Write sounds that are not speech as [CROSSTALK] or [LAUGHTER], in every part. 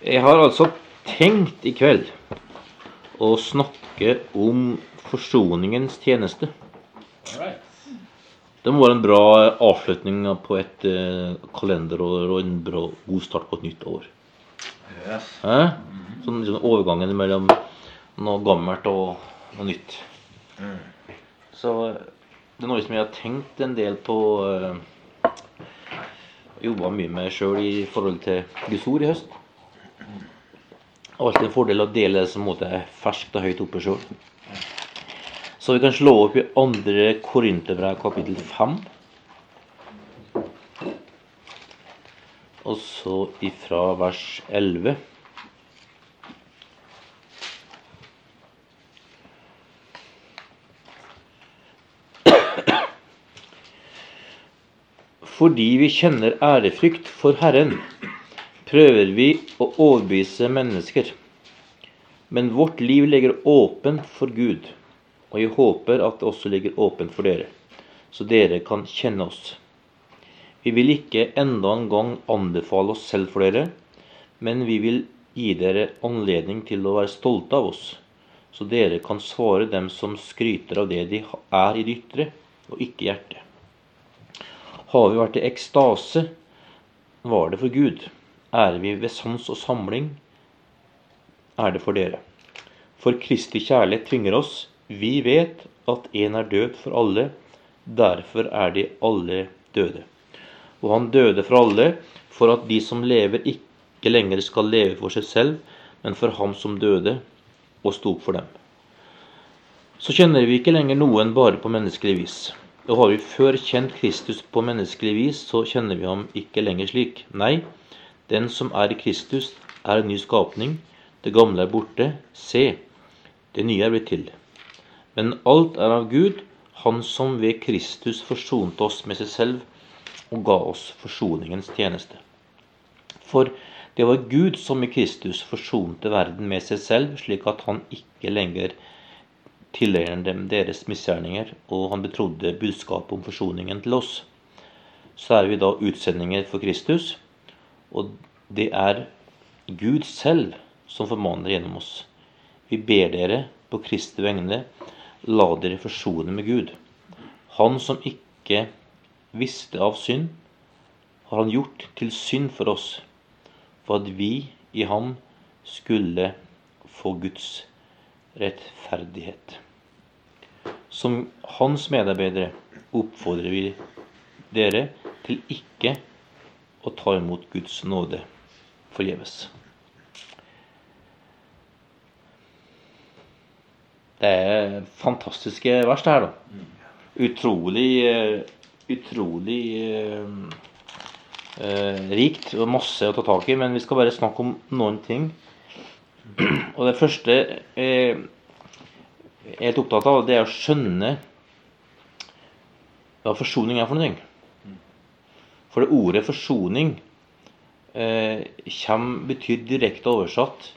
Jeg har altså tenkt i kveld å snakke om forsoningens tjeneste. Det må være en bra avslutning på et eh, kalenderår og en bra god start på et nytt år. Yes. Hæ? Sånn, sånn overgangen mellom noe gammelt og noe nytt. Så eh, det er noe som jeg har tenkt en del på uh, Jobba mye med sjøl i forhold til Guds ord i høst. Alltid en fordel å dele det som måte er ferskt og høyt oppe sjøl. Så vi kan slå opp i andre Korinterbrev kapittel 5. Og så ifra vers 11. Fordi vi kjenner ærefrykt for Herren, prøver vi å overbevise mennesker. Men vårt liv ligger åpent for Gud, og jeg håper at det også ligger åpent for dere, så dere kan kjenne oss. Vi vil ikke enda en gang anbefale oss selv for dere, men vi vil gi dere anledning til å være stolte av oss, så dere kan svare dem som skryter av det de er i det ytre, og ikke hjertet. Har vi vært i ekstase, var det for Gud. Er vi ved sans og samling, er det for dere. For Kristi kjærlighet tvinger oss. Vi vet at en er død for alle, derfor er de alle døde. Og han døde for alle, for at de som lever, ikke lenger skal leve for seg selv, men for ham som døde og sto opp for dem. Så kjenner vi ikke lenger noen bare på menneskelig vis. Og har vi før kjent Kristus på menneskelig vis, så kjenner vi ham ikke lenger slik. Nei, den som er i Kristus, er en ny skapning. Det gamle er borte. Se, det nye er blitt til. Men alt er av Gud, Han som ved Kristus forsonte oss med seg selv og ga oss forsoningens tjeneste. For det var Gud som i Kristus forsonte verden med seg selv, slik at han ikke lenger tillegger dem deres misgjerninger, og han betrodde budskapet om forsoningen til oss. Så er vi da utsendinger for Kristus, og det er Gud selv som formaner gjennom oss. Vi ber dere på Kristi vegne, la dere forsone med Gud. Han som ikke visste av synd, har han gjort til synd for oss, for at vi i ham skulle få Guds rettferdighet. Som hans medarbeidere oppfordrer vi dere til ikke å ta imot Guds nåde forgjeves. Det er fantastiske vers, det her, da. Utrolig, utrolig eh, eh, rikt og masse å ta tak i. Men vi skal bare snakke om noen ting. [CLEARS THROAT] Og det første eh, jeg er helt opptatt av, det er å skjønne hva forsoning er for noe. For det ordet forsoning eh, kommer, betyr direkte oversatt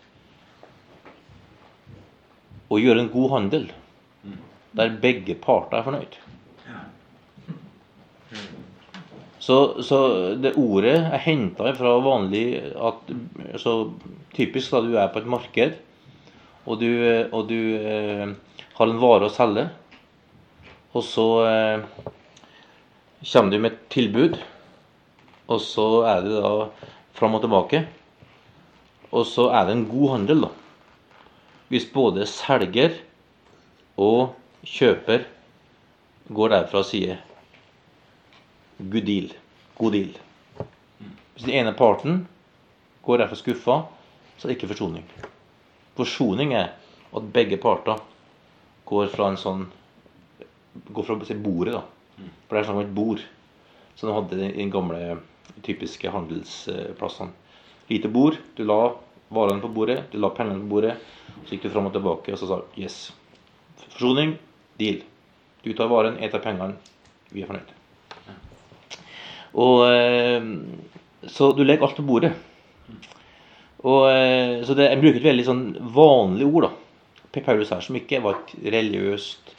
å gjøre en god handel. Der begge parter er fornøyd. Så, så det ordet er henta fra vanlig at, så Typisk da du er på et marked, og du, og du eh, har en vare å selge, og så eh, kommer du med et tilbud, og så er det da fram og tilbake. Og så er det en god handel, da. Hvis både selger og kjøper går derfra og sier good deal, god deal. Hvis den ene parten går derfra skuffa, så er det ikke forsoning. Forsoning er at begge parter går fra en sånn Går fra bordet, da. For det er sånn et bord som de hadde i den gamle typiske handelsplassene. Lite bord. Du la varene på bordet, du la pengene på bordet. Så gikk du fram og tilbake og så sa yes. Forsoning. Deal. Du tar varen, jeg tar pengene. Vi er fornøyde. Og eh, Så du legger alt på bordet. Og, eh, så det, Jeg bruker et veldig sånn vanlig ord. da. Paulus her som ikke var et religiøst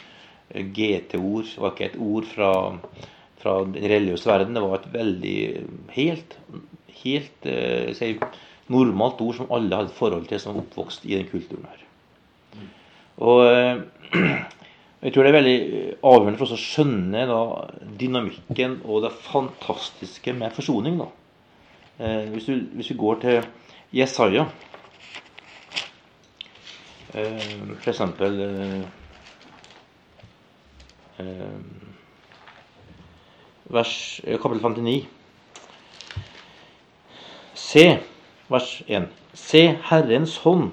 eh, GT-ord. Var ikke et ord fra, fra den religiøse verden. Det var et veldig helt, helt eh, normalt ord som alle hadde et forhold til som oppvokst i den kulturen her. Og eh, [CLEARS THROAT] jeg tror det er veldig avgjørende for oss å skjønne da, dynamikken og det fantastiske med forsoning. da. Eh, hvis, du, hvis, vi går til Jesaja, eh, for eksempel eh, eh vers, eh, kapittel 59 Se, vers 1. Se, Herrens hånd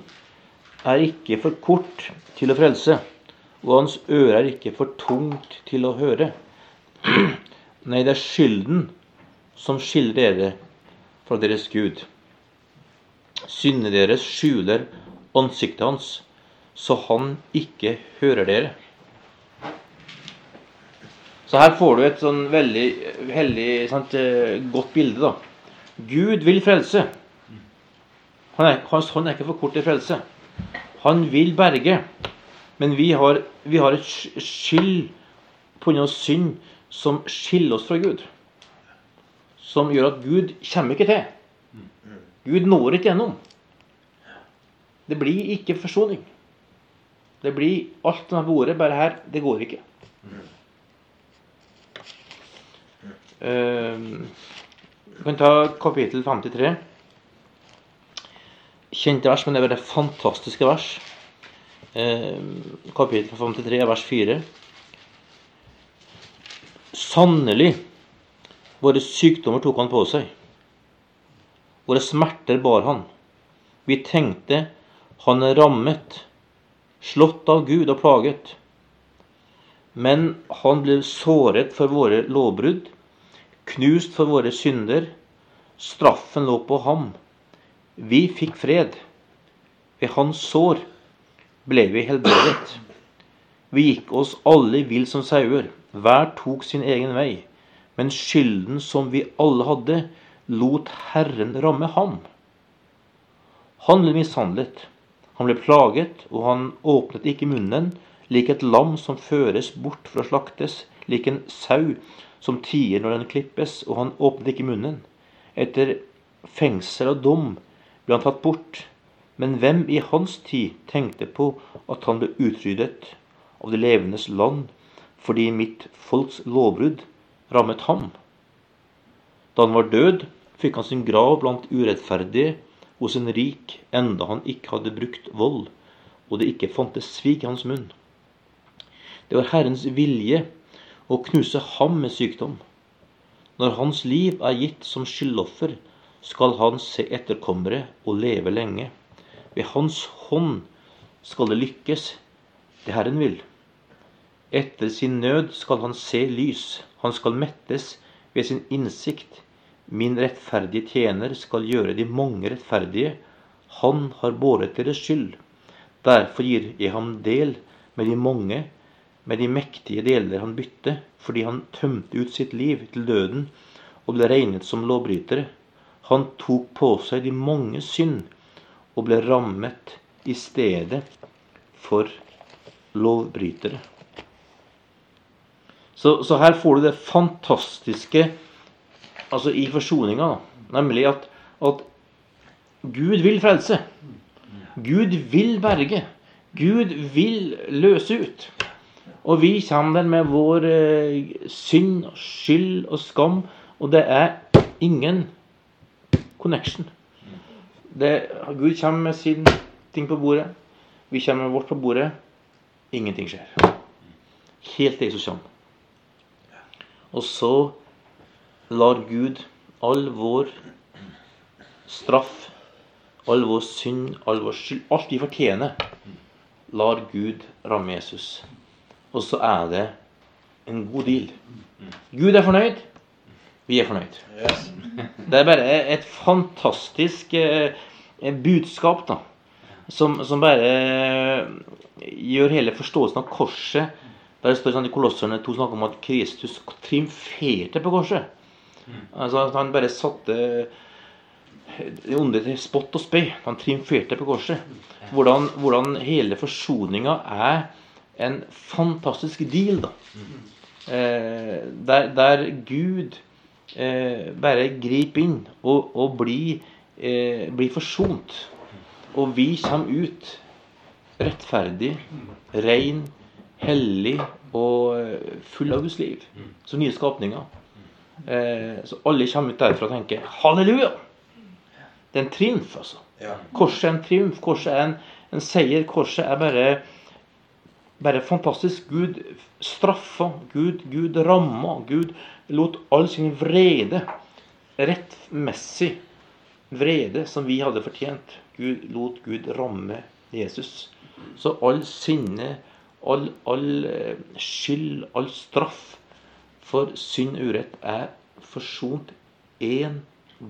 er ikke for kort til å frelse og hans øre er ikke for tungt til å høre. [CLEARS THROAT] Nei, det er skylden som skiller dere fra deres Gud. Syndene deres skjuler ansiktet hans, så han ikke hører dere. Så her får du et sånn veldig hellig, sant, eh, godt bilde. da. Gud vil frelse. Han er, hans hånd er ikke for kort til frelse. Han vil berge. Men vi har, vi har et skyld pga. synd som skiller oss fra Gud. Som gjør at Gud kommer ikke til. Gud når ikke gjennom. Det blir ikke forsoning. Det blir alt som er på ordet, bare her. Det går ikke. Uh, vi kan ta kapittel 53. Kjente vers, men det er bare fantastiske vers. Eh, kapittel 53, vers 4. Sannelig, våre sykdommer tok han på seg. Våre smerter bar han. Vi tenkte han er rammet, slått av Gud og plaget. Men han ble såret for våre lovbrudd, knust for våre synder. Straffen lå på ham. Vi fikk fred. Ved hans sår ble vi helbredet. Vi gikk oss alle vill som sauer, hver tok sin egen vei. Men skylden som vi alle hadde, lot Herren ramme ham. Han ble mishandlet, han ble plaget, og han åpnet ikke munnen, lik et lam som føres bort for å slaktes, lik en sau som tier når den klippes, og han åpnet ikke munnen. Etter fengsel og dom ble han tatt bort. Men hvem i hans tid tenkte på at han ble utryddet av det levendes land fordi mitt folks lovbrudd rammet ham? Da han var død, fikk han sin grav blant urettferdige hos en rik, enda han ikke hadde brukt vold, og det ikke fantes svik i hans munn. Det var Herrens vilje å knuse ham med sykdom. Når hans liv er gitt som skyldoffer, skal han se etterkommere og leve lenge. Ved Hans hånd skal det lykkes, det Herren vil. Etter sin nød skal han se lys, han skal mettes ved sin innsikt. Min rettferdige tjener skal gjøre de mange rettferdige. Han har båret deres skyld. Derfor gir jeg ham del med de mange, med de mektige deler han bytte, fordi han tømte ut sitt liv til døden og ble regnet som lovbrytere. Han tok på seg de mange synd og ble rammet i stedet for lovbrytere. Så, så her får du det fantastiske altså i forsoninga, nemlig at, at Gud vil frelse. Gud vil berge. Gud vil løse ut. Og vi kommer der med vår eh, synd, skyld og skam, og det er ingen connection. Det, Gud kommer med sin ting på bordet. Vi kommer med vårt på bordet. Ingenting skjer. Helt Jesus kommer. Og så lar Gud all vår straff, all vår synd, all vår skyld, alt vi fortjener, lar Gud ramme Jesus. Og så er det en god deal. Gud er fornøyd. Vi er fornøyd. Det er bare et fantastisk eh, budskap da, som, som, bare gjør hele forståelsen av korset Der det står sånn i Kolosserne to snakker om at Kristus triumferte på korset. Altså at Han bare satte det onde til spott og spøy. Han triumferte på korset. Hvordan, hvordan hele forsoninga er en fantastisk deal. da. Eh, der, der Gud eh, bare griper inn og, og blir, eh, blir forsont. Og vi kommer ut rettferdig, ren, hellig og eh, full av Guds liv. Som nye skapninger. Eh, så alle kommer ut derfra og tenker halleluja! Det er en triumf, altså. Korset er en triumf. Korset er en, en seier. Korset er bare, bare fantastisk. Gud straffa. Gud, Gud ramma. Gud lot all sin vrede, rettmessig vrede som vi hadde fortjent, Gud lot Gud ramme Jesus. Så all sinne, all, all eh, skyld, all straff for synd og urett er forsont én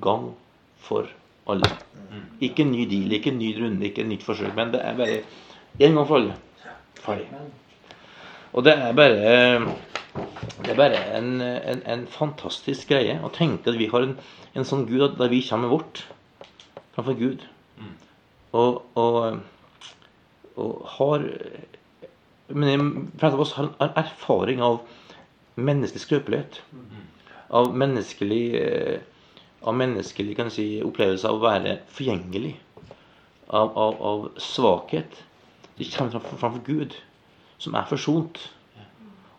gang for alle. Ikke en ny deal, ikke en ny runde, ikke et nytt forsøk, men det er bare én gang for alle. Ferdig. Og det er bare det er bare en, en, en fantastisk greie å tenke at vi har en, en sånn Gud der vi kommer vårt framfor Gud. Og, og, og har Men flere av oss har erfaring av menneskelig skrøpelighet. Av menneskelig eh, av menneskelig si, opplevelse av å være forgjengelig. Av, av, av svakhet. De kommer fram framfor Gud, som er forsont.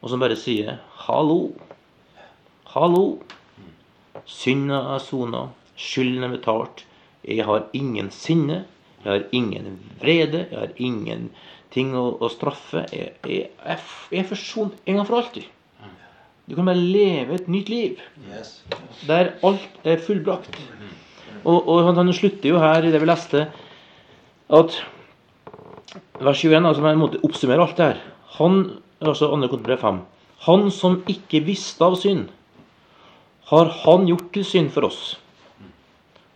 Og som bare sier 'hallo'. Hallo. Synda er sona. Skylden er betalt. Jeg har ingen sinne. Jeg har ingen vrede. Jeg har ingenting å, å straffe. Jeg, jeg, jeg, jeg er forsont en gang for alltid. Du kan bare leve et nytt liv der alt er fullbrakt. Og, og han, han slutter jo her i det vi leste, at vers 21, altså på en måte oppsummerer alt det her. Han, altså 2. Korinterbrev 5, han som ikke visste av synd, har han gjort til synd for oss,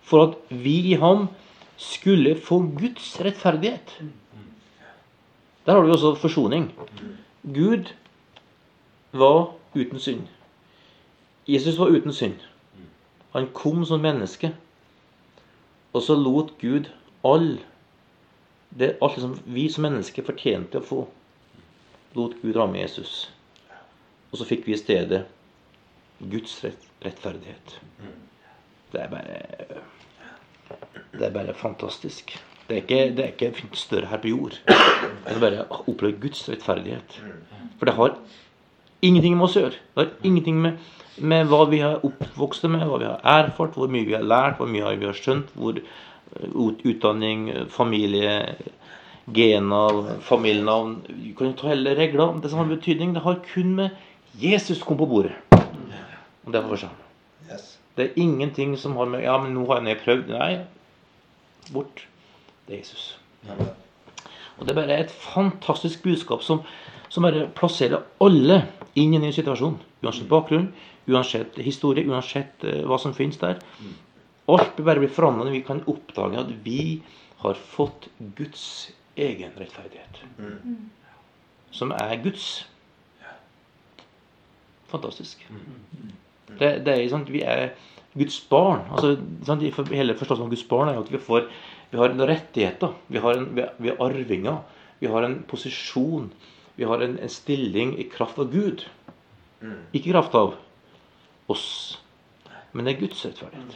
for at vi i ham skulle få Guds rettferdighet. Der har du også forsoning. Gud var uten synd. Jesus var uten synd. Han kom som menneske. Og så lot Gud all det alt som vi som mennesker fortjente å få, lot Gud ramme Jesus. Og så fikk vi i stedet Guds rett, rettferdighet. Det er bare Det er bare fantastisk. Det er ikke, det er ikke større her på jord enn å bare oppleve Guds rettferdighet. For det har ingenting med oss å gjøre. Det har ingenting med, med hva vi har oppvokst med, hva vi har erfart, hvor mye vi har lært, hvor mye vi har skjønt, hvor utdanning, familie, gener, familienavn Du kan jo ta hele regler. Det som har betydning, det har kun med Jesus kom på bordet. Og det er for seg Det er ingenting som har med Ja, men nå har jeg prøvd. Nei. Bort. Det er Jesus. Og det er bare et fantastisk budskap som, som bare plasserer alle inn i en ny situasjon. Uansett bakgrunn, uansett historie, uansett eh, hva som finnes der. Alt bør bare bli forandret når vi kan oppdage at vi har fått Guds egen rettferdighet. Som er Guds. Fantastisk. Det, det er sånn at vi er Guds barn. altså sånn, Hele forståelsen av Guds barn er at vi får vi har noen rettigheter. Vi har, en, vi er arvinger. Vi har en posisjon. Vi har en, en stilling i kraft av Gud. Ikke i kraft av oss. Men det er Guds rettferdighet.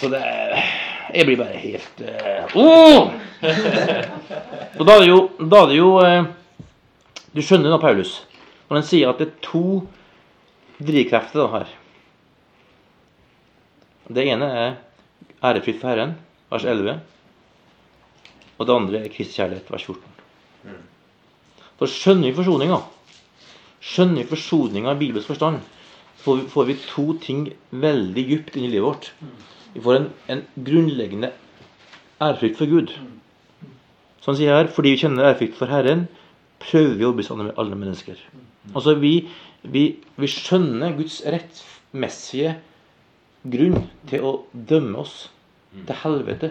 Så det er Jeg blir bare helt uh! [LAUGHS] Og da er det jo, da er det jo uh, Du skjønner da, Paulus, når han sier at det er to drivkrefter da her. Det ene er ærefritt for Herren, vers 11. Og det andre er Kristi kjærlighet, vers 14. Så skjønner vi forsoninga, skjønner vi forsoninga i Bibels forstand, får vi, får vi to ting veldig dypt inn i livet vårt. Vi får en, en grunnleggende ærefrykt for Gud. Så han sier her, fordi vi kjenner ærefrykt for Herren, prøver vi å overbevise alle, mennesker. Altså vi, vi, vi skjønner Guds rettmessige grunn til å dømme oss til helvete.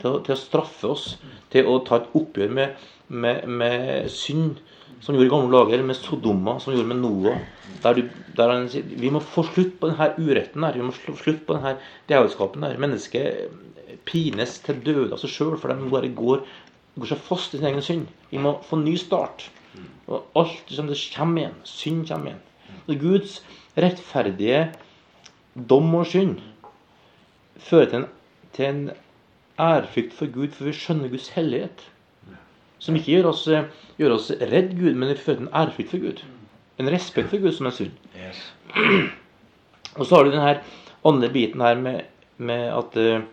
Til å, til å straffe oss. Til å ta et oppgjør med, med, med synd, som gjorde i gamle dager, med Sodoma, som gjorde med Noah. Der du, der han sier vi må få slutt på denne uretten der. Vi må få slutt på denne djevelskapen der. Mennesket pines til døde av seg sjøl, for de bare går, går seg fast i sin egen synd. Vi må få ny start. Og alt som det kommer igjen. Synd kommer igjen. Så Guds rettferdige dom og synd fører til en, til en ærefrykt for Gud, for vi skjønner Guds hellighet. Som ikke gjør oss, gjør oss redd Gud, men vi føler en ærefrykt for Gud. En respekt for Gud som er sunn. Yes. [CLEARS THROAT] Og så har du denne andre biten her med, med at eh,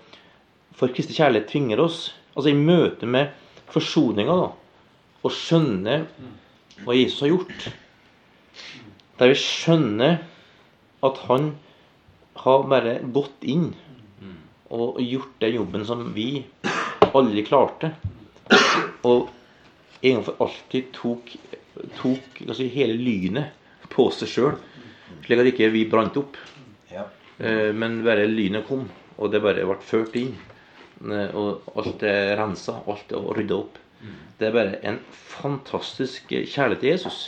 for Kristi kjærlighet tvinger oss, altså i møte med forsoninga, da, å skjønne hva Jesus har gjort. Der vi skjønner at han har bare gått inn og gjort den jobben som vi aldri klarte. Og en gang for alltid tok, tok altså, hele lynet på seg sjøl, slik at ikke vi brant opp. Ja. Eh, Men bare lynet kom, og det bare ble ført inn. Eh, Og alt er rensa, alt er rydda opp. Det er bare en fantastisk kjærlighet til Jesus.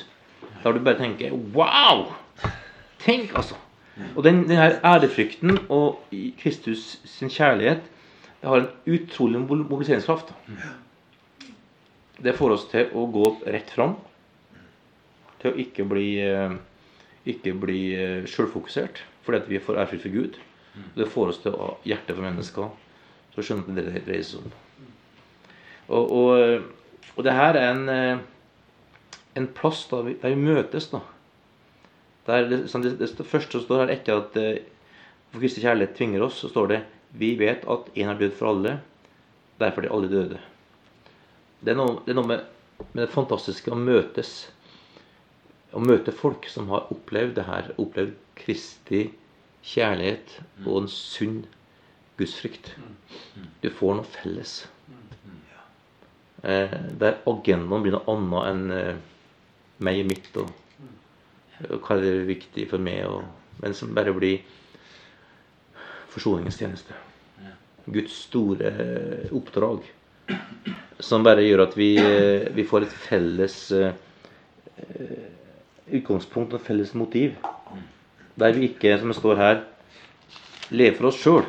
Der du bare tenker Wow! Tenk, altså! Og den, den her ærefrykten og Kristus sin kjærlighet det har en utrolig mobiliseringskraft mobiliseringskraft. Det får oss til å gå rett fram. Til å ikke bli, eh, ikke bli eh, sjølfokusert fordi at vi får ærefrykt for Gud. Det får oss til å ha hjerte for mennesker. Så skjønner at det er dreier seg om. Og, og, og det her er en, eh, en plass da vi, der vi møtes, da. Der det, det, det første som står her etter at eh, for Kristi kjærlighet tvinger oss, så står det Vi vet at en er død for alle, derfor er de alle døde. Det er noe, det er noe med, med det fantastiske å møtes. Å møte folk som har opplevd det her. Opplevd Kristi kjærlighet og en sunn gudsfrykt. Du får noe felles. Eh, der agendaen blir noe annet enn eh, meg og mitt. Og, og hva er viktig for meg? Og, men som bare blir forsoningens tjeneste. Guds store eh, oppdrag. Som bare gjør at vi, eh, vi får et felles eh, eh, utgangspunkt og felles motiv. Der vi ikke, som det står her, lever for oss sjøl.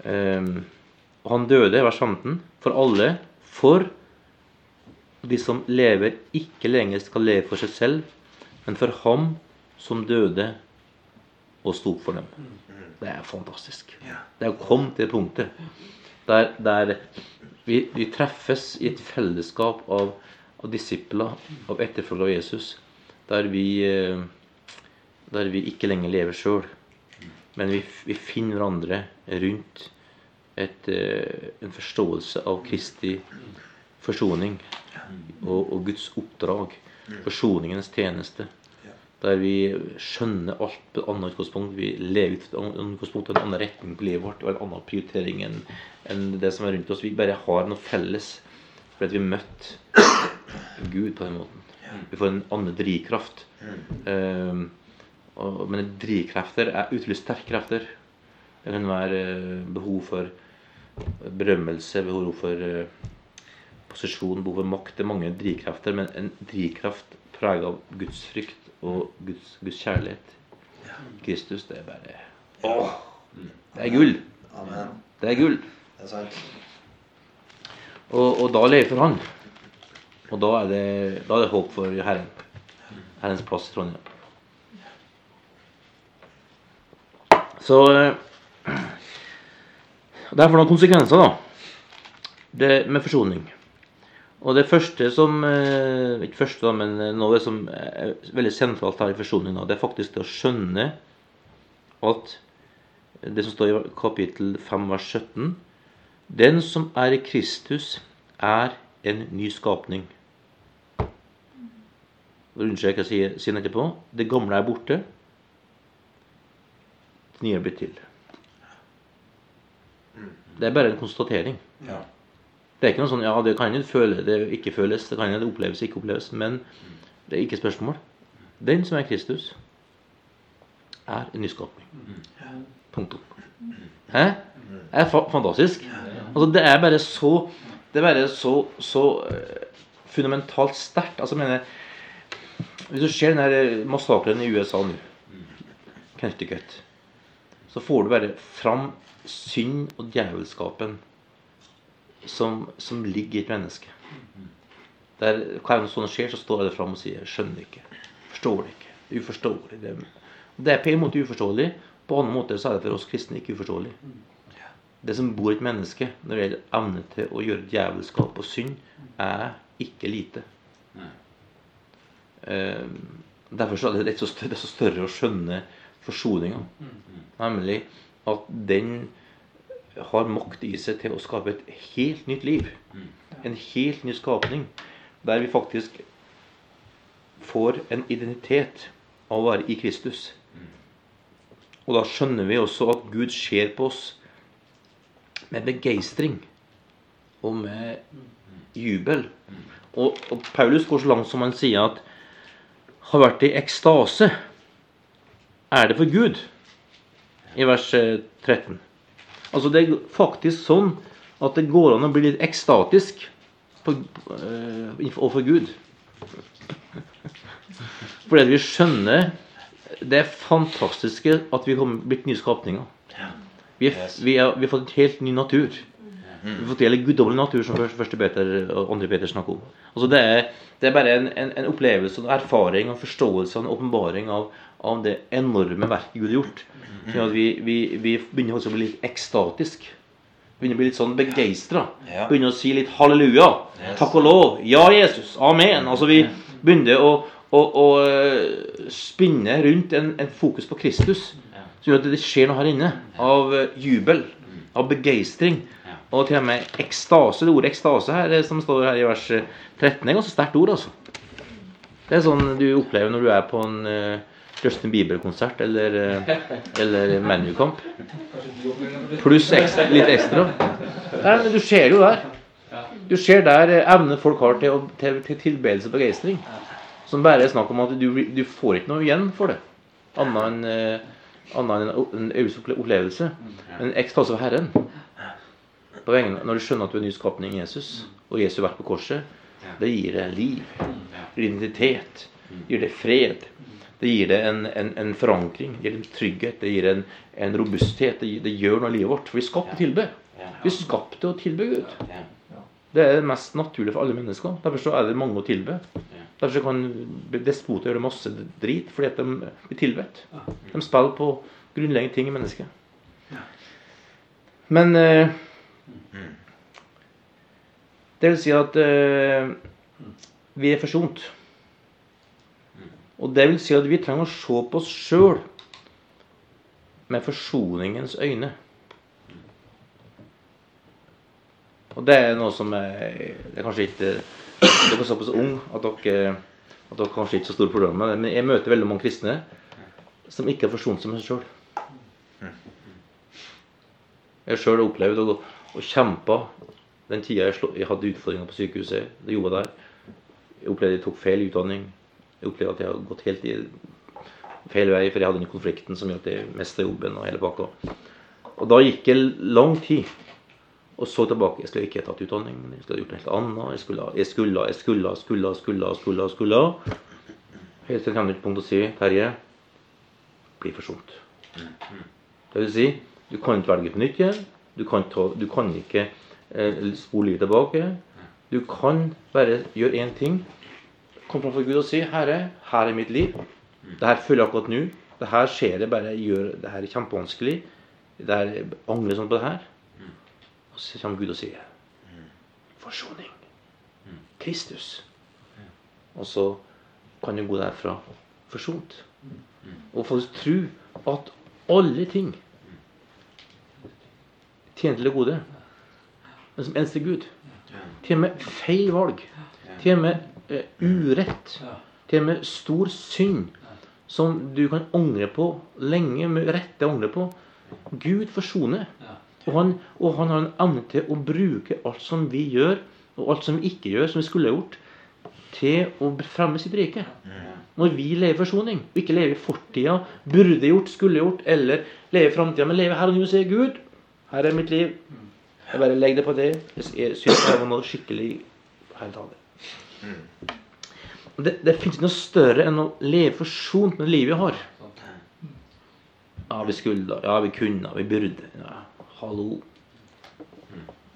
Um, han døde, vers 15, for alle, for de som lever, ikke lenger skal leve for seg selv, men for ham som døde og sto for dem. Det er fantastisk. Det er å komme til punktet der, der vi, vi treffes i et fellesskap av, av disipler, av etterfølgere av Jesus, der vi, eh, der vi ikke lenger lever sjøl, men vi, vi finner hverandre rundt et, eh, en forståelse av Kristi forsoning og, og Guds oppdrag, forsoningens tjeneste. Der vi skjønner alt på et annet utgangspunkt. Vi lever ut fra et annet utgangspunkt, en annen retning på livet vårt og en annen prioritering enn det som er rundt oss. Vi bare har noe felles fordi vi har møtt Gud på den måten. Vi får en annen drivkraft. Um, men drivkrefter er utrolig sterke krefter. Det kan være eh, behov for berømmelse, behov for eh, posisjon, behov for makt. Det er mange drivkrefter, men en drivkraft preget av Guds frykt og Guds, Guds kjærlighet. Kristus, det er bare Åh! Det er gull! Amen. Det er gull. Det er sant. Og, og da lever for Han. Og da er det, da er det håp for Herren. Herrens plass i Trondheim. Så eh, [CLEARS THROAT] Det er for noen konsekvenser, da. Det med forsoning. Og det første som eh, Ikke første, da, men noe som er veldig sentralt her i forsoninga, det er faktisk det å skjønne at det som står i kapittel 5 vers 17 Den som er i Kristus, er en ny skapning. Og Unnskyld, jeg sier, sier etterpå. Det gamle er borte. Det nye er blitt til. Det er bare en konstatering. Ja. Det er ikke noe sånn Ja, det kan føle, det ikke føles, det kan jo det oppleves, ikke oppleves. Men det er ikke spørsmål. Den som er Kristus, er en nyskapning. Punktum. Hæ? Det er fa fantastisk. Altså, det er bare så Det er bare så, så eh, fundamentalt sterkt. Altså, mener Hvis du ser den massakren i USA nå, Connecticut, så får du bare fram synd og djevelskapen som, som ligger i et menneske. Der hver gang sånt skjer, så står det fram og sier 'skjønner ikke', 'forstår ikke', 'uforståelig'. Det, det er på en måte uforståelig, På andre måter så er det for oss kristne ikke uforståelig. Det som bor i et menneske når det gjelder evne til å gjøre djevelskap og synd, er ikke lite. Eh, derfor er det, så større, det er så større å skjønne forsoninga. Nemlig at den har makt i seg til å skape et helt nytt liv. En helt ny skapning. Der vi faktisk får en identitet av å være i Kristus. Og da skjønner vi også at Gud ser på oss med begeistring og med jubel. Og, og Paulus går så langt som han sier at har vært i ekstase. Er det for Gud? I vers 13. Altså Det er faktisk sånn at det går an å bli litt ekstatisk eh, overfor Gud. Fordi at vi skjønner det fantastiske at vi har blitt nye skapninger. Vi, er, vi, er, vi har fått en helt ny natur. Vi har fått en guddommelig natur, som første Peter og andre Peter snakker om. Altså det, er, det er bare en, en, en opplevelse, en erfaring, en forståelse en åpenbaring av, av, det enorme verket Gud har gjort. Sånn at vi, vi, vi begynner også å bli litt ekstatisk. Begynner å bli litt sånn begeistra. Begynner å si litt halleluja. Takk og lov. Ja, Jesus. Amen. Altså Vi begynner å, å, å eh, spinne rundt en, en, fokus på Kristus. Som gjør at det skjer noe her inne av eh, jubel, av begeistring. Og til og med ekstase. Det ordet ekstase her, som står her i vers 13, er ganske sterkt ord. altså. Det er sånn du opplever når du er på en Justin Bieber-konsert eller, uh, eller ManU-kamp. Pluss ekstra, litt ekstra. Nei, men du ser jo der. Du ser der evne folk har til, til, til tilbedelse og begeistring. Som bare er snakk om at du, du får ikke noe igjen for det. Annet enn uh, en opplevelse. Men ekstase av Herren vegne, Når du skjønner at du er en ny skapning i Jesus, og Jesus har vært på korset, det gir deg liv, identitet, gir deg fred. Det gir det en, en, en forankring, det gir en trygghet, det gir en, en robusthet. Det, det, gjør noe i livet vårt. For vi er skapt til å tilbe. Vi er skapt til å tilbe Gud. Det er det mest naturlige for alle mennesker. Derfor er det mange å tilbe. Derfor kan despoter gjøre masse drit fordi at de blir tilbedt. De spiller på grunnleggende ting i mennesket. Men eh, det vil si at eh, vi er forsont. Og det vil si at vi trenger å se på oss sjøl med forsoningens øyne. Og det er noe som er, det er kanskje ikke Dere er såpass ung at dere, at dere kanskje ikke har så store problemer med det. Men jeg møter veldig mange kristne som ikke har forsont med seg sjøl. Jeg har sjøl opplevd å, å kjempe den tida jeg, jeg, hadde utfordringer på sykehuset, det gjorde jeg der. Jeg opplevde jeg tok feil utdanning. Jeg opplevde at jeg hadde gått helt i feil vei, for jeg hadde den konflikten som gjorde at jeg mista jobben og hele pakka. Og da gikk det lang tid. Og så tilbake. Jeg skulle ikke ha tatt utdanning, men jeg skulle ha gjort noe helt annet. Jeg skulle, jeg skulle, jeg skulle, skulle, skulle, skulle, skulle. Helt til jeg kommer til punkt å si Terje, bli forsont. Det vil si, du kan ikke velge på nytt igjen. Du kan, ta, du kan ikke Eh, spole livet tilbake. Du kan bare gjøre én ting. Kom framfor Gud og si 'Herre, her er mitt liv'. Det her føler jeg akkurat nå. Det her skjer det bare gjør, det her er kjempevanskelig. Det er angrer sånn på det her. Og så kommer Gud og sier 'Forsoning'. Kristus. Og så kan du gå derfra forsont. Og faktisk tro at alle ting tjener til det gode men som eneste Gud. Til og med feil valg. Til og med urett. Til og med stor synd som du kan angre på lenge, med rette angre på. Gud forsoner. Og han, og han har en evne til å bruke alt som vi gjør, og alt som vi ikke gjør, som vi skulle gjort, til å fremme sitt rike. Når vi lever forsoning, og ikke lever i fortida, burde gjort, skulle gjort, eller lever i framtida, men lever her og nå og sier Gud, her er mitt liv. Jeg bare legger det på det. Jeg syns det var noe skikkelig helt annet. Det, det fins noe større enn å leve forsont med det livet vi har. Ja, vi skulle, ja, vi kunne, vi burde. Ja, hallo.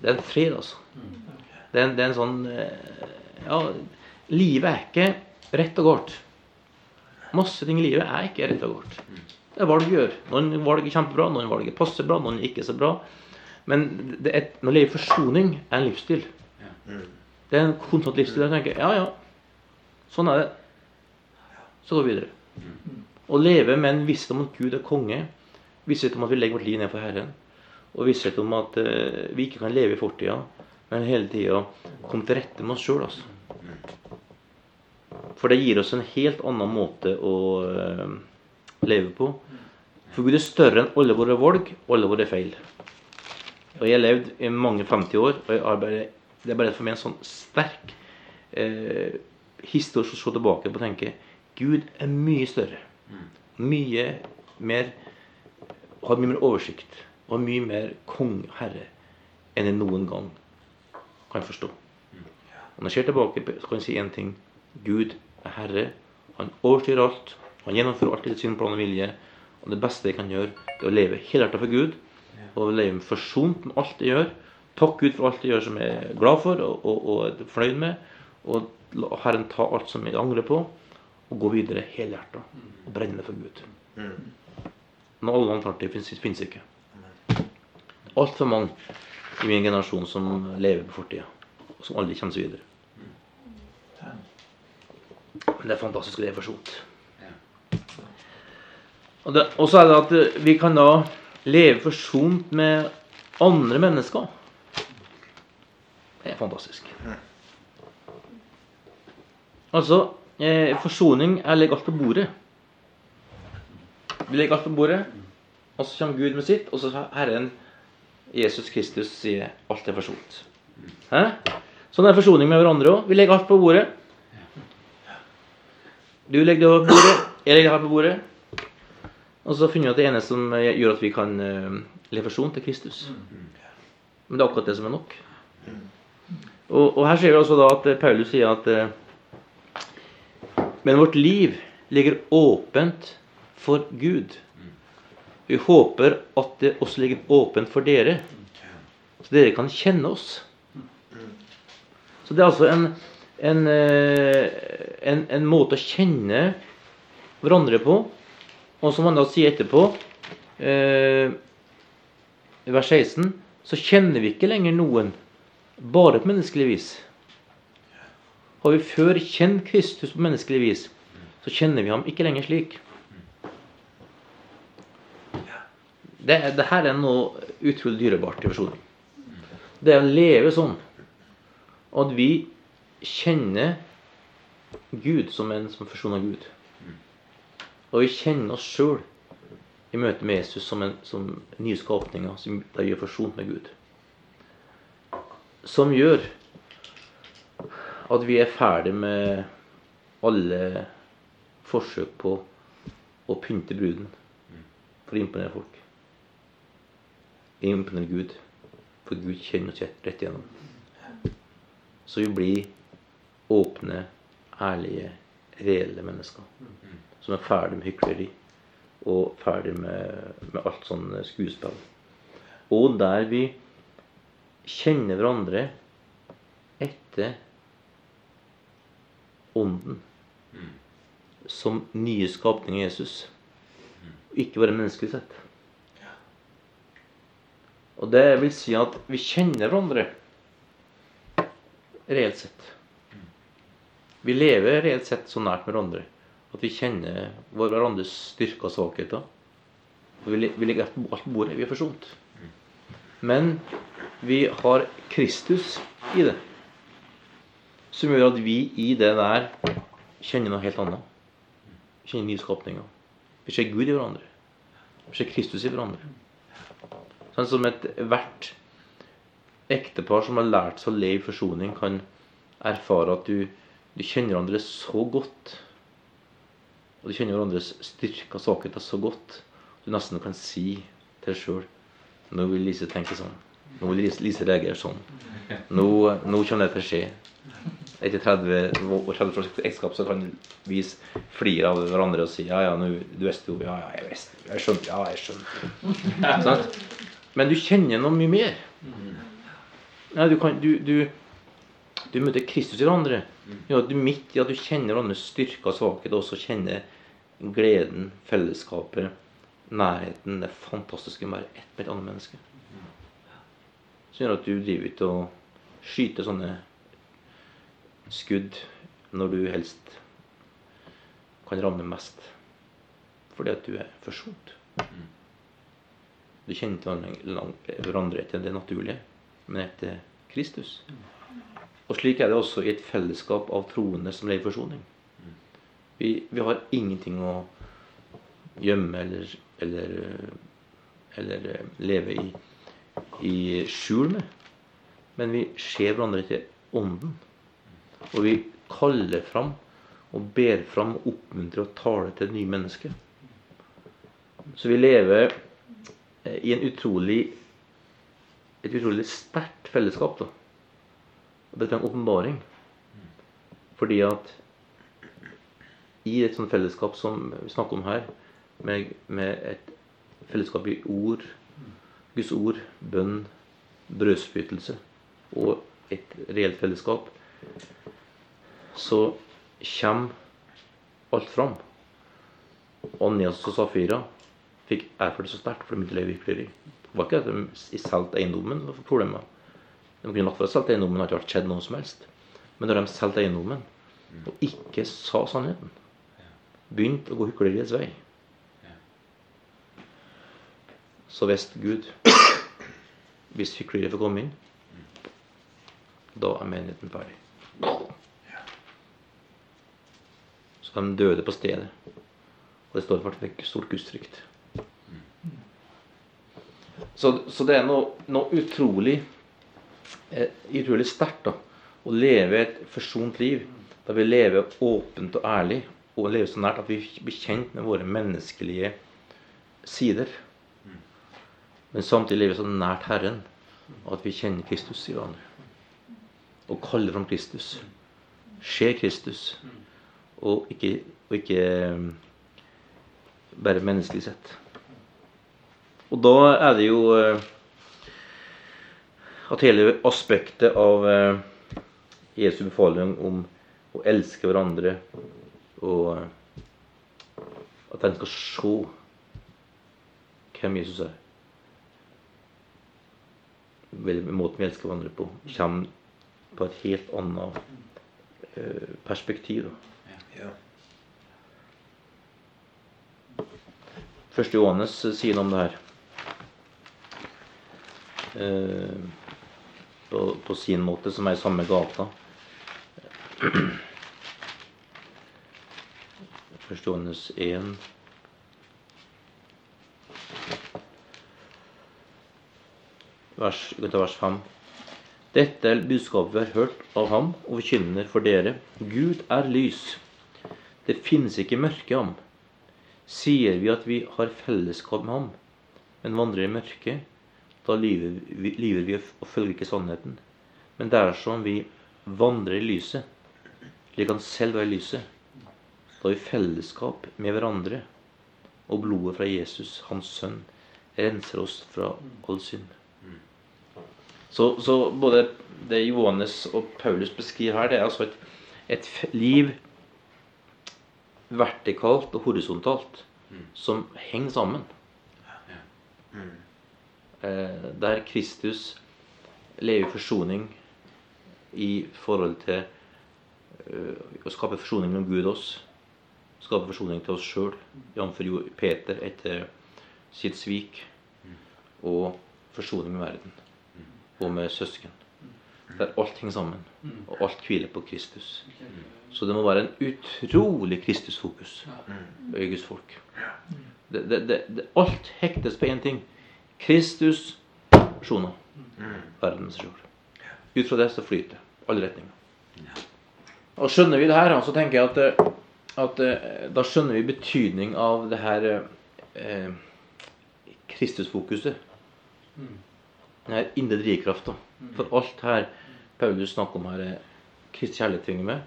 Det er en fred, altså. Det er en, det er en sånn eh, Ja, livet er ikke rett og galt. Masse ting i livet er ikke rett og galt. Det er valg vi gjør. Noen valg er kjempebra, noen valg er passe bra, noen er ikke så bra. Men det er, når å leve forsoning er en livsstil. Det er en konstant livsstil. Jeg tenker ja, ja, sånn er det. Så går vi videre. Å leve med en visshet om at Gud er konge, visshet om at vi legger vårt liv ned for Herren, og visshet om at uh, vi ikke kan leve i fortida, men hele tida komme til rette med oss sjøl. Altså. For det gir oss en helt annen måte å uh, leve på. For Gud er større enn alle våre valg og alle våre feil. Og jeg har levd i mange 50 år, og bare, det er bare for meg en sånn sterk eh, historie å se tilbake på og tenke Gud er mye større. Mye mer Har mye mer oversikt og mye mer kong, herre, enn jeg noen gang kan forstå. Og når jeg ser tilbake, så kan jeg si én ting. Gud er herre. Han overstyrer alt. Han gjennomfører alltid sin plan og vilje. Og det beste jeg kan gjøre, er å leve helhjertet for Gud. Og leve forsont med alt jeg gjør. Takk Gud for alt jeg gjør som jeg er glad for og, og, og er fornøyd med. Og la Herren ta alt som jeg angrer på og gå videre helhjerta og brenne for Gud. Men alle alternativer fins ikke. Altfor mange i min generasjon som lever på fortida, og som aldri kommer seg videre. Men det er fantastisk å leve forsont. Og så er det at vi kan da leve forsont med andre mennesker. Det er fantastisk. Altså eh, forsoning er å legge alt på bordet. Vi legger alt på bordet, og så kommer Gud med sitt, og så Herren Jesus Kristus sier alt er forsont. Hæ? Sånn er forsoning med hverandre òg. Vi legger alt på bordet. Du legger det på bordet, jeg legger det her på bordet. Og så finner vi at det ene som gjør at vi kan uh, leve forsont, er Kristus. Men det er akkurat det som er nok. Og, og her ser vi også da at Paulus sier at uh, men vårt liv ligger åpent for Gud. Vi håper at det også ligger åpent for dere, så dere kan kjenne oss. Så det er altså en, en, eh, en, en måte å kjenne hverandre på. Og som han da sier etterpå, eh, vers 16, så kjenner vi ikke lenger noen bare på menneskelig vis. Har vi før kjent Kristus på menneskelig vis, så kjenner vi ham ikke lenger slik. Det, det her er noe utrolig dyrebart i forsoning. Det er å leve sånn at vi kjenner Gud som en som forsoner Gud. Og vi kjenner oss sjøl i møte med Jesus som, en, som nye skapninger som vi gjør forsont med Gud. Som gjør at vi er ferdig med alle forsøk på å pynte bruden for å imponere folk. Imponere Gud, for Gud kjenner oss rett igjennom. Så vi blir åpne, ærlige, reelle mennesker som er ferdig med hykleri og ferdig med, med alt sånn skuespill. Og der vi kjenner hverandre etter Ånden som nye skapning i Jesus. Ikke bare menneskelig sett. Og det vil si at vi kjenner hverandre reelt sett. Vi lever reelt sett så nært med hverandre at vi kjenner hverandres styrker og svakheter. Og vi legger alt på bordet. Vi er forsont. Men vi har Kristus i det som gjør at vi i det der kjenner noe helt annet. Kjenner nyskapninger. Vi ser Gud i hverandre. Vi ser Kristus i hverandre. Sånn som ethvert ektepar som har lært seg å leve i forsoning, kan erfare at du, du kjenner hverandre så godt. Og du kjenner hverandres styrker og svakheter så godt. Du nesten kan si til deg sjøl Nå vil Lise tenke sånn. Nå vil Lise reagere sånn. Nå, nå kommer det til å skje etter 30 år 30 års ekteskap så kan vi flire av hverandre og si ja, ja, nå, du visste jo Ja, ja, jeg visste Jeg skjønte. Ja, jeg skjønte. Men du kjenner noe mye mer. Ja, du, kan, du, du, du møter Kristus i hverandre. Ja, du midt i at du kjenner hverandres styrke og svakheter, og også kjenner gleden, fellesskapet, nærheten, det fantastiske med å være ett med et annet menneske. Som gjør at du driver ikke og skyter sånne skudd når du helst kan ramme mest. Fordi at du er forsont. Du kjenner til hverandre etter det naturlige, men etter Kristus. Og slik er det også i et fellesskap av troende som lever i forsoning. Vi, vi, har ingenting å gjemme eller, eller, eller leve i, i skjul med. Men vi ser hverandre til ånden. Og vi kaller fram og ber fram, oppmuntrer og taler til nye mennesker. Så vi lever eh, i en utrolig et utrolig sterkt fellesskap. da. Og dette er en åpenbaring. Fordi at i et sånt fellesskap som vi snakker om her, med, med et fellesskap i ord, Guds ord, bønn, brødspyttelse og et reelt fellesskap, så kommer alt fram. Annias og Safira fikk erfart det så sterkt, for de begynte å leve hykleri. Det var ikke at de solgte eiendommen var problemet. De kunne latt være å selge eiendommen, det hadde ikke skjedd noe som helst. Men når de solgte eiendommen og ikke sa sannheten, begynte å gå hykleriets vei, så visste Gud hvis hykleriet får komme inn, da er menigheten ferdig. Så de døde på stedet. Og det står for faktisk stort gudsfrykt. Så, så, det er noe, noe utrolig eh, utrolig sterkt å leve et forsont liv. Da vi lever åpent og ærlig, og lever så nært at vi blir kjent med våre menneskelige sider. Men samtidig lever vi så nært Herren at vi kjenner Kristus i hverandre. Og kaller fram Kristus. Ser Kristus og ikke, og ikke eh, bare menneskelig sett. Og da er det jo eh, at hele aspektet av eh, Jesu befaling om å elske hverandre og at en skal se hvem Jesus er Måten vi elsker hverandre på, kommer på et helt annet perspektiv. da. Ja. Første Johannes sier noe om det her. Eh, på, på, sin måte, som er i samme gata. [CLEARS THROAT] Første Johannes 1 vers, vers 5. Dette er budskapet vi har hørt av ham og forkynner for dere. Gud er lys. Det finnes ikke mørke i ham. Sier vi at vi har fellesskap med ham, men vandrer i mørket, da lyver vi, vi og følger ikke sannheten. Men dersom vi vandrer i lyset, slik han selv var i lyset, da har vi fellesskap med hverandre, og blodet fra Jesus, hans sønn, renser oss fra all synd. Så, så både det Johannes og Paulus beskriver her, det er altså et, et liv vertikalt og horisontalt mm. som henger sammen. Mm. Eh, der Kristus lever i forsoning i forhold til uh, å skape forsoning mellom Gud og oss. Skape forsoning til oss sjøl, jf. Peter etter sitt svik. Mm. Og forsoning med verden. Og med søsken. Der alt henger sammen. Og alt hviler på Kristus. Så det må være en utrolig Kristusfokus i Guds folk. Det, det, det, alt hektes på én ting. Kristus Sjona, verdens jord. Ut fra det så flyter alle retninger. Og skjønner vi det her, så tenker jeg at, at da skjønner vi betydning av det her eh, Kristusfokuset. Den her indre drivkrafta. For alt her Paulus snakker om her, er Kristi kjærlighet tvinger med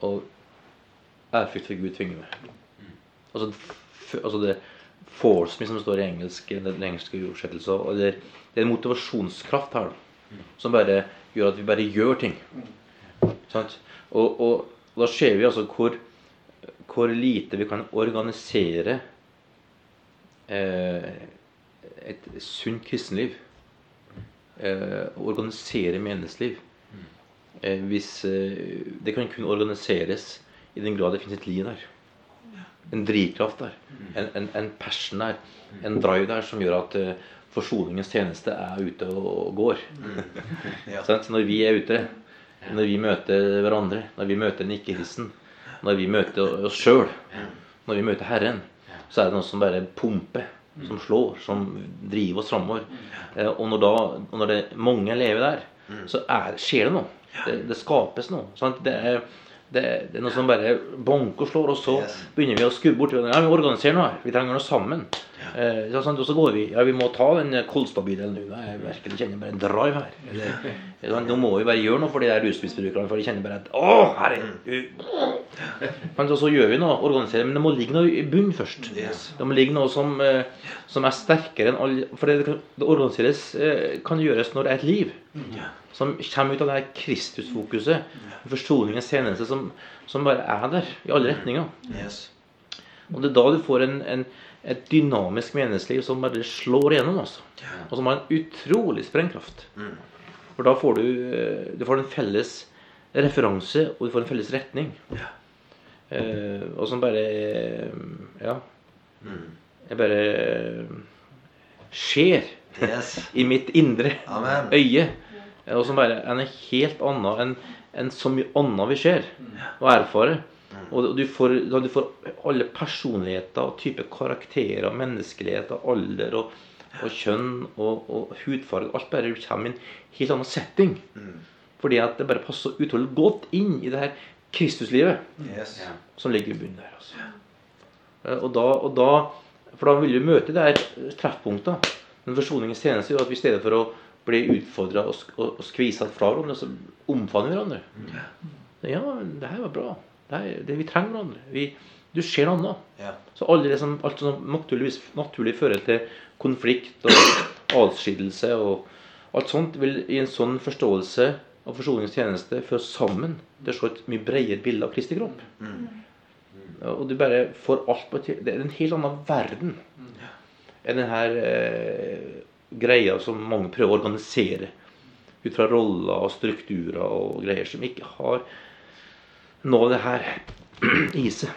og ærfrykt for Gud tvinger meg. Altså, altså det force me, som står i engelsk, den engelske oversettelsen. Det, det er en motivasjonskraft her da, som bare gjør at vi bare gjør ting. Sant? Og, og, da ser vi altså hvor, hvor lite vi kan organisere eh, et sunt kristenliv. Eh, organisere menneskeliv. Eh, hvis eh, Det kan kun organiseres i den grad det finnes et liv der. En drivkraft der. En, en, en passion der. En drive der som gjør at forsoningens tjeneste er ute og går. [LAUGHS] Ja. Sant? Når vi er ute, når vi møter hverandre, når vi møter den ikke-hissen, når vi møter oss sjøl, når vi møter Herren, så er det noe som bare pumper, som slår, som driver oss framover. Eh, Og når, da, når det mange elever der, så er, skjer det noe. Det, det skapes noe. Sant? Det, er, det, det er noe som bare banker og slår, og så Yes. begynner vi å skubbe bort. Ja, vi organiserer noe her. Vi trenger noe sammen. Eh? Og så går vi Ja, vi må ta den Kolstad-bydelen nå. Jeg virkelig kjenner bare en drive her. Eller, [LAUGHS] sånn, nå må vi bare gjøre noe for de der rusmisbrukerne, for de kjenner bare at Å, herre! Men så, så gjør vi noe, organiserer, men det må ligge noe i bunnen først. Yes. Det må ligge noe som, eh, som er sterkere enn alle For det, det organiseres eh, kan gjøres når det er et liv. Som kommer ut av det her Kristusfokuset. Forsoningens tjeneste som, som bare er der i alle retninger. Yes. Og det er da du får en, en, et dynamisk menneskeliv som bare slår igjennom. Også. Og som har en utrolig sprengkraft. Mm. For da får du, eh, du får en felles referanse, og du får en felles retning. Eh, og som bare eh, Ja. Mm. Jeg bare eh, skjer Yes. i mitt indre Amen. øye. Og som bare er noe helt annet enn enn så mye annet vi ser og erfarer. Og du får, da du får alle personligheter og type karakterer, menneskeligheter, alder og, og kjønn og, og hudfarge Alt bare kommer i en helt annen setting. Fordi at det bare passer utrolig godt inn i det her Kristuslivet Yes. som ligger i bunnen der. Altså. Eh, Og, da, og da, for da vil du møte det her treffpunktet. Men forsoningens tjeneste er at vi i stedet for å bli utfordra og, og, og skvisa fra hverandre, så omfavner vi hverandre. Ja, det her var bra. Det her, det, vi trenger hverandre. Vi, du ser noe annet. Ja. Så det som, alt som naturligvis naturlig fører til konflikt og adskillelse og alt sånt, vil i en sånn forståelse av forsoningens tjeneste føre sammen til å se et mye bredere bilde av Kristi kropp. Mm. Og du bare får alt på et Det er en helt annen verden enn den her eh, greia som mange prøver å organisere ut fra roller og strukturer og greier som ikke har av det her [CLEARS THROAT] iset.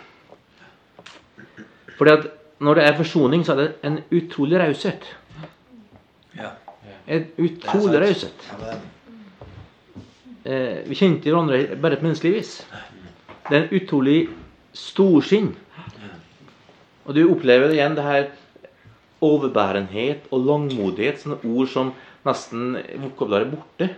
Fordi at når det er forsoning, så er det en utrolig raushet. Ja. En utrolig raushet. Eh, vi kjente hverandre bare på menneskelig vis. Det er en utrolig storsinn. Og du opplever igjen, det her overbærenhet og langmodighet, sånne ord som nesten vokabularet borte.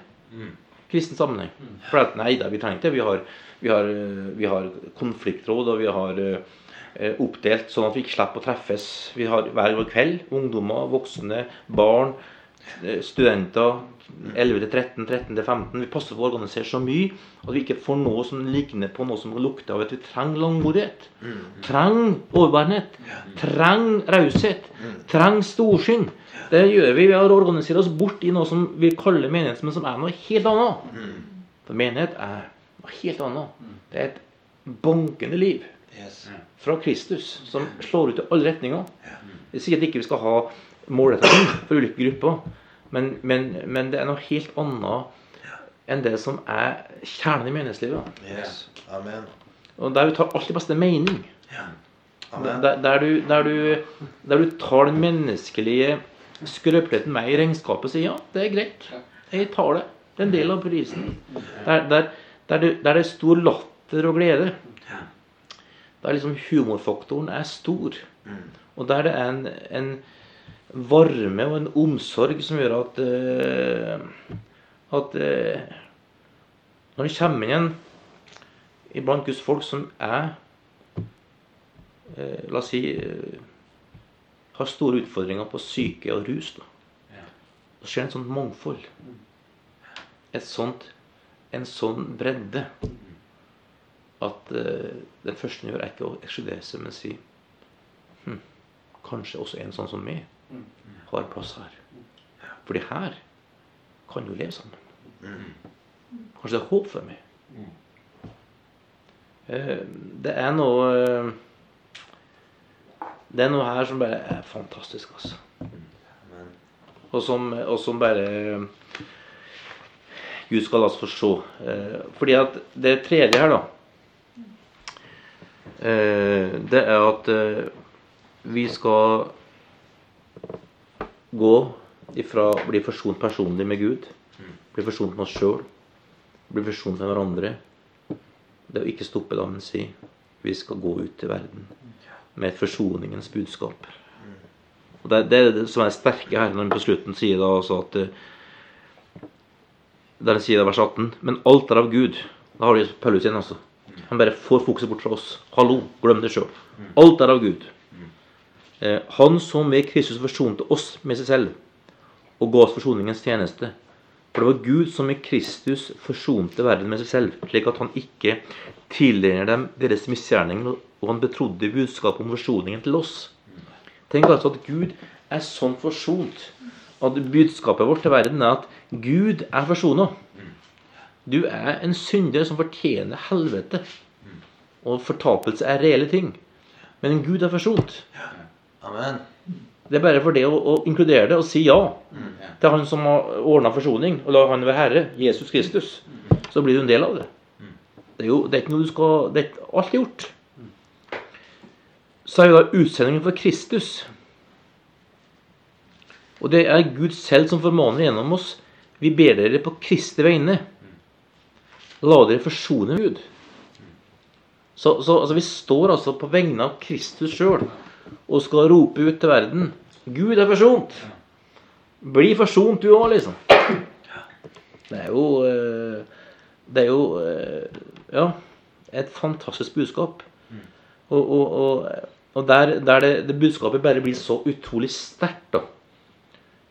Kristen sammenheng. For at, nei da, vi trenger ikke det. Vi har, vi har, eh, vi har konfliktråd, og vi har eh, oppdelt sånn at vi ikke slipper å treffes. Vi har hver vår kveld ungdommer, voksne, barn, studenter 11-13, 13-15. Vi passer på å organisere så mye at vi ikke får noe som ligner på noe som lukter av at vi trenger langmodighet. Trenger overbærenhet. Trenger raushet. Trenger storsinn. Det gjør vi ved å organisere oss bort i noe som vi kaller menighet, men som er noe helt annet. For menighet er noe helt annet. Det er et bankende liv fra Kristus som slår ut i alle retninger. Det sier at ikke vi skal ha målretta for ulike grupper, men, men, men det er noe helt annet enn det som er kjernen i menighetslivet. Yes. Amen. Og der du tar alltid beste mening. Amen. Der, der, du, der, du, der du tar den menneskelige skrøpeligheten med i regnskapet og sier ja, det er greit. Jeg tar det. Det er en del av prisen. Der, der, der, det, der det er stor latter og glede. Der liksom humorfaktoren er stor. Og der det er en, en varme og en omsorg som gjør at eh, At eh, når det kommer inn igjen iblant Guds folk som er eh, La oss si har store utfordringer på syke og rus. da. Så skjer et sånt mangfold. Et sånt, en sånn bredde. At uh, den første gjør, er ikke å ekskludere seg, men si hm, Kanskje også en sånn som meg har plass her. Fordi her kan jo leve sammen. Kanskje det er håp for meg. Eh, Det er noe eh, Det er noe her som bare er fantastisk, altså. Og som, og som bare Gud skal la oss få se. Eh, fordi at det tredje her, da eh, Det er at eh, vi skal gå ifra å bli forsont personlig med Gud, bli forsont med oss sjøl, bli forsont med hverandre. Det å ikke stoppe da, men si vi skal gå ut til verden med forsoningens budskap. Og Det, det er det som er det sterke her, når han på slutten sier da også at eh, Der han sier det vers 18 Men alt er av Gud. Da har du Paulus igjen, altså. Han bare får fokuset bort fra oss. Hallo, glem det sjøl. Alt er av Gud. Eh, han som ved Kristus forsonte oss med seg selv og ga oss forsoningens tjeneste. For det var Gud som i Kristus forsonte verden med seg selv, slik at han ikke tildeler dem deres misgjerning, og han betrodde budskapet om forsoningen til oss. Tenk altså at Gud er sånn forsont at budskapet vårt til verden er at Gud er forsona. Du er en synder som fortjener helvete. Og fortapelse er reelle ting. Men Gud er forsont. Amen. Det er bare for det å, å inkludere det og si ja til Han som har ordna forsoning, og la Han være Herre, Jesus Kristus, så blir du en del av det. Det er jo det er ikke noe du skal det er, Alt er gjort. Så er jo da utsendingen for Kristus. Og det er Gud selv som formaner gjennom oss. Vi ber dere på Kristi vegne. La dere forsone med Gud. Så, så altså, vi står altså på vegne av Kristus sjøl og skal rope ut til verden Gud er forsont. Bli forsont, du òg, liksom. Det er jo eh, Det er jo eh, Ja, et fantastisk budskap. Og, og, og, og der, der det, det, budskapet bare blir så utrolig sterkt, da.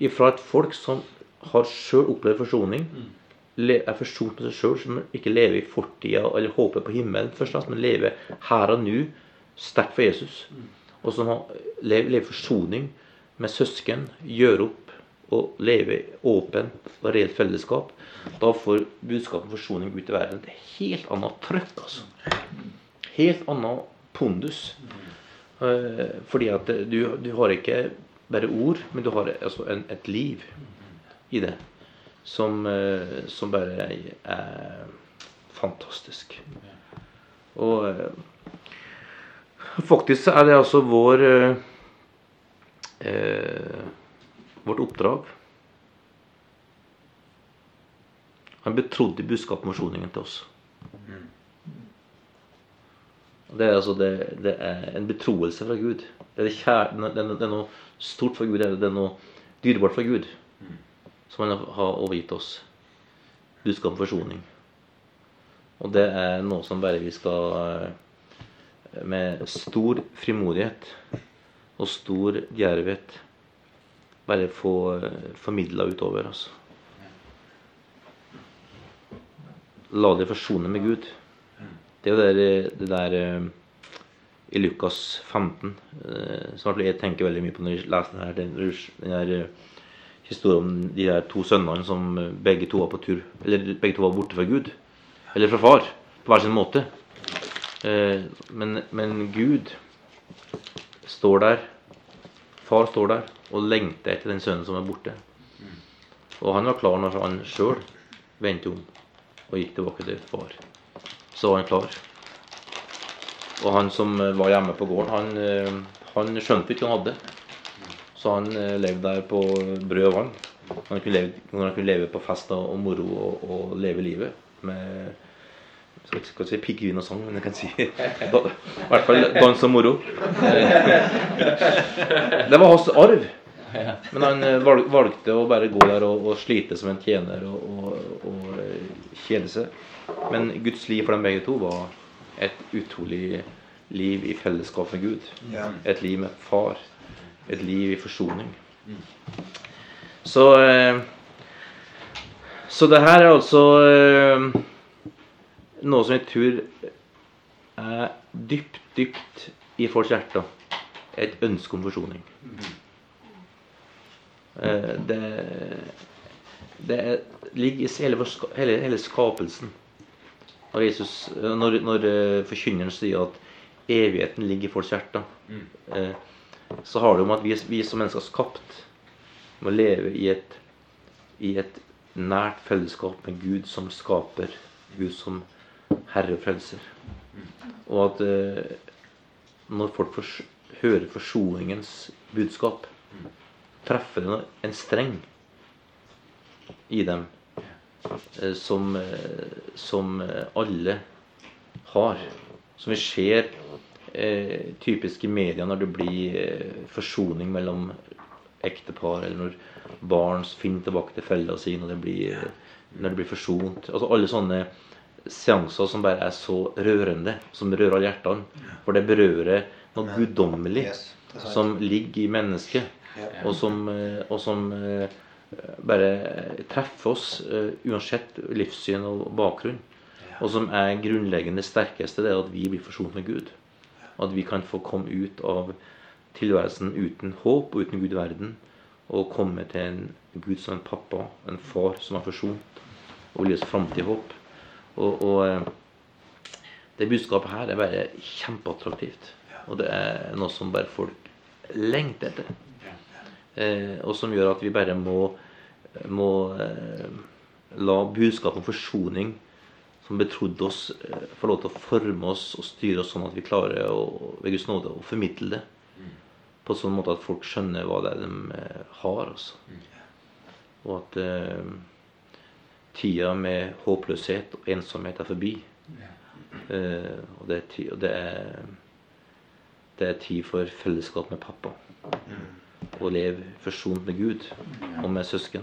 Ifra et folk som har sjøl opplevd forsoning. Er forsont med seg sjøl, som ikke lever i fortida eller håper på himmelen, først men lever her og nå sterkt for Jesus. Og som lever, lever forsoning med søsken, gjør opp og leve åpent og reelt fellesskap, da får budskapet om forsoning ut i verden et helt annet trøkk. altså. Helt annet pondus. Eh, fordi at du, du, har ikke bare ord, men du har altså en, et liv i det som, eh, som bare er fantastisk. Og eh, faktisk er det altså vår eh, vårt oppdrag. Han betrodde forsoningen til oss. Det er, altså, det, det er en betroelse fra Gud. Det er, kjær, det, er, noe stort for Gud. Det er noe dyrebart for Gud som han har overgitt oss. Budskap om forsoning. Og det er noe som bare vi skal eh, med stor frimodighet og stor djervhet bare få eh, formidla utover. altså. La det forsone med Gud. Det er jo det, der eh, i Lukas 15 som jeg tenker veldig mye på når jeg leser denne, denne, denne historien om de der to sønnene som begge to var på tur Eller begge to var borte fra Gud. Eller fra far. På hver sin måte. Men, men Gud står der Far står der og lengter etter den sønnen som er borte. Og han var klar når han sjøl vendte om og gikk tilbake til far. Så var han klar. Og han som var hjemme på gården, han, eh, han skjønte ikke hva han hadde. Så han eh, levde der på brød og vann. Han kunne leve, han kunne leve på fest og moro og, og leve livet med jeg skal ikke si piggvin og sang, men jeg kan si i hvert fall dans og moro. Det var hans arv. Men han eh, valgte å bare gå der og, og slite som en tjener og, og, og, eh, kjede seg. Men Guds liv for dem begge to var et utrolig liv i fellesskap med Gud. Et liv med far. Et liv i forsoning. Så eh, Så det her er altså noe som jeg tror er dypt, dypt i folks hjerter. Et ønske om forsoning. Eh, det, det ligger i hele, hele, hele, skapelsen av Jesus. Når, når eh, forkynneren sier at evigheten ligger i folks hjerter. Eh, så har det om at vi, vi som mennesker er skapt, må leve i et, i et nært fellesskap med Gud som skaper, Gud som herre og frelser. Og at eh, når folk hører forsoningens budskap, treffer det en streng i dem eh, som, eh, som alle har. Som vi ser eh, typisk i media når det blir eh, forsoning mellom ektepar, eller når barn finner tilbake til fellene sine når det blir, når det blir forsont. Altså alle sånne seanser som bare er så rørende, som rører alle hjertene. For det berører noe guddommelig Yes, som ligger i mennesket, og som, eh, og som eh, bare treffer oss eh, uansett livssyn og bakgrunn. Og som er grunnleggende sterkeste, det er at vi blir forsont med Gud. At vi kan få komme ut av tilværelsen uten håp og uten Gud i verden, og komme til en Gud som en pappa, en far som er forsont, og vil gi oss framtid-håp. Og, og eh, det budskapet her er bare kjempeattraktivt. Og det er noe som bare folk lengter etter. Eh, og som gjør at vi bare må, må eh, la budskapet om forsoning som betrodde oss, eh, få lov til å forme oss og styre oss sånn at vi klarer å, ved Guds nåde å formidle det. På sånn måte at folk skjønner hva det er de eh, har. Også. Og at eh, tida med håpløshet og ensomhet er forbi. Eh, og det er, ti, og det er det er tid for fellesskap med pappa. Og leve forsont med Gud og med søsken.